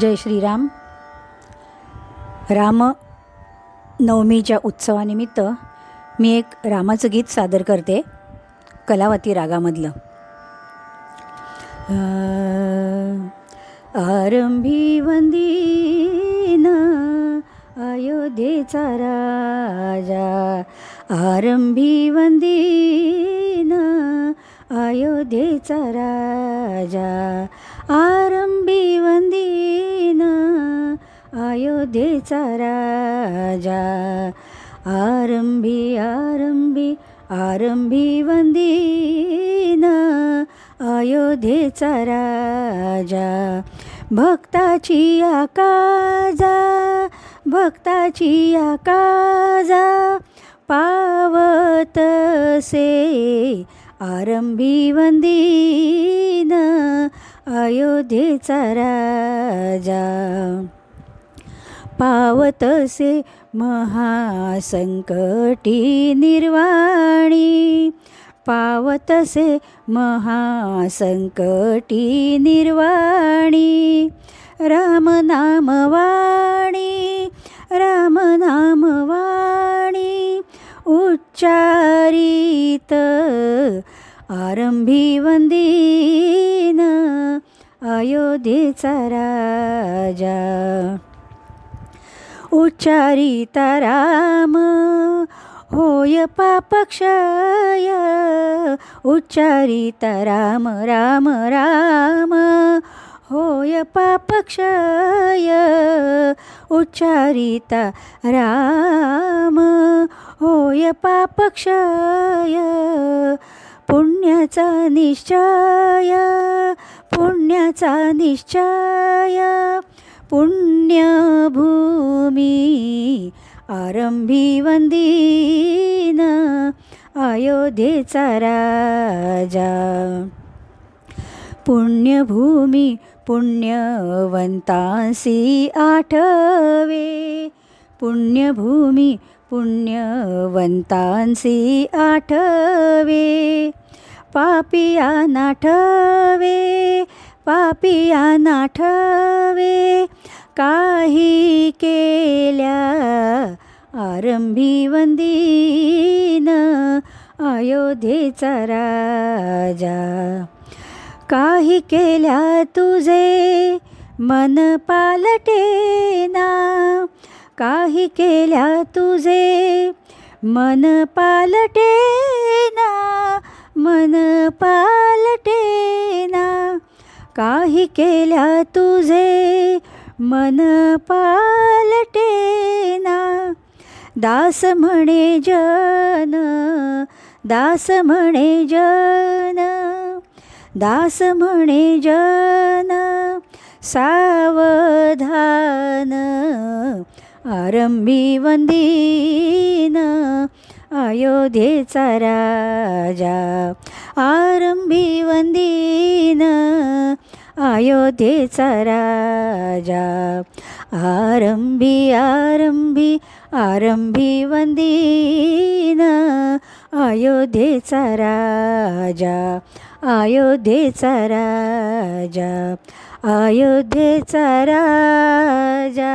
जय श्रीराम. राम नवमीच्या उत्सवानिमित्त मी एक रामाचं गीत सादर करते कलावती रागामधलं. आरंभी वंदीन अयोध्येचा राजा आरंभी वंदीन अयोध्येचा राजा आरंभी वंदी अयोध्येचा राजा। आरंभी आरंभी आरंभी वंदीन। अयोध्येचा राजा। भक्ताची आकाजा भक्ताची आकाजा। पावतसे आरंभी वंदीन। अयोध्येचा राजा। पावतसे महासंकटी निर्वाणी. पावतसे महासंकटी निर्वाणी. रामनामवाणी रामनामवाणी उच्चारित आरंभी वंदीन अयोध्येचा राजा. उच्चारिता राम होय पापक्षय उच्चारिता राम राम। राम होय पापक्षय उच्चारिता राम होय पापक्षय पुण्याचा निश्चय पुण्याचा निश्चय पुण्यभूमी आरंभी वंदीन अयोध्येचा राजा पुण्यभूमी पुण्यवंतांसी आठवे पुण्यभूमी पुण्यवंतांसी आठवे पापिया नाठवे पापिया नाठवे काही केल्या. आरंभी वंदीन अयोध्येचा राजा. काही केल्या तुझे मन पालटेना काही केल्या तुझे मन पालटेना मन पालटेना काही केल्या तुझे मन पालटेना दास म्हणे जन दास म्हणे जन दास म्हणे जन सावधान आरंभी वंदीन अयोध्येचा राजा आरंभी वंदी अयोध्येचा राजा आरंभी आरंभी आरंभी वंदीन। अयोध्येचा राजा अयोध्येचा राजा अयोध्येचा राजा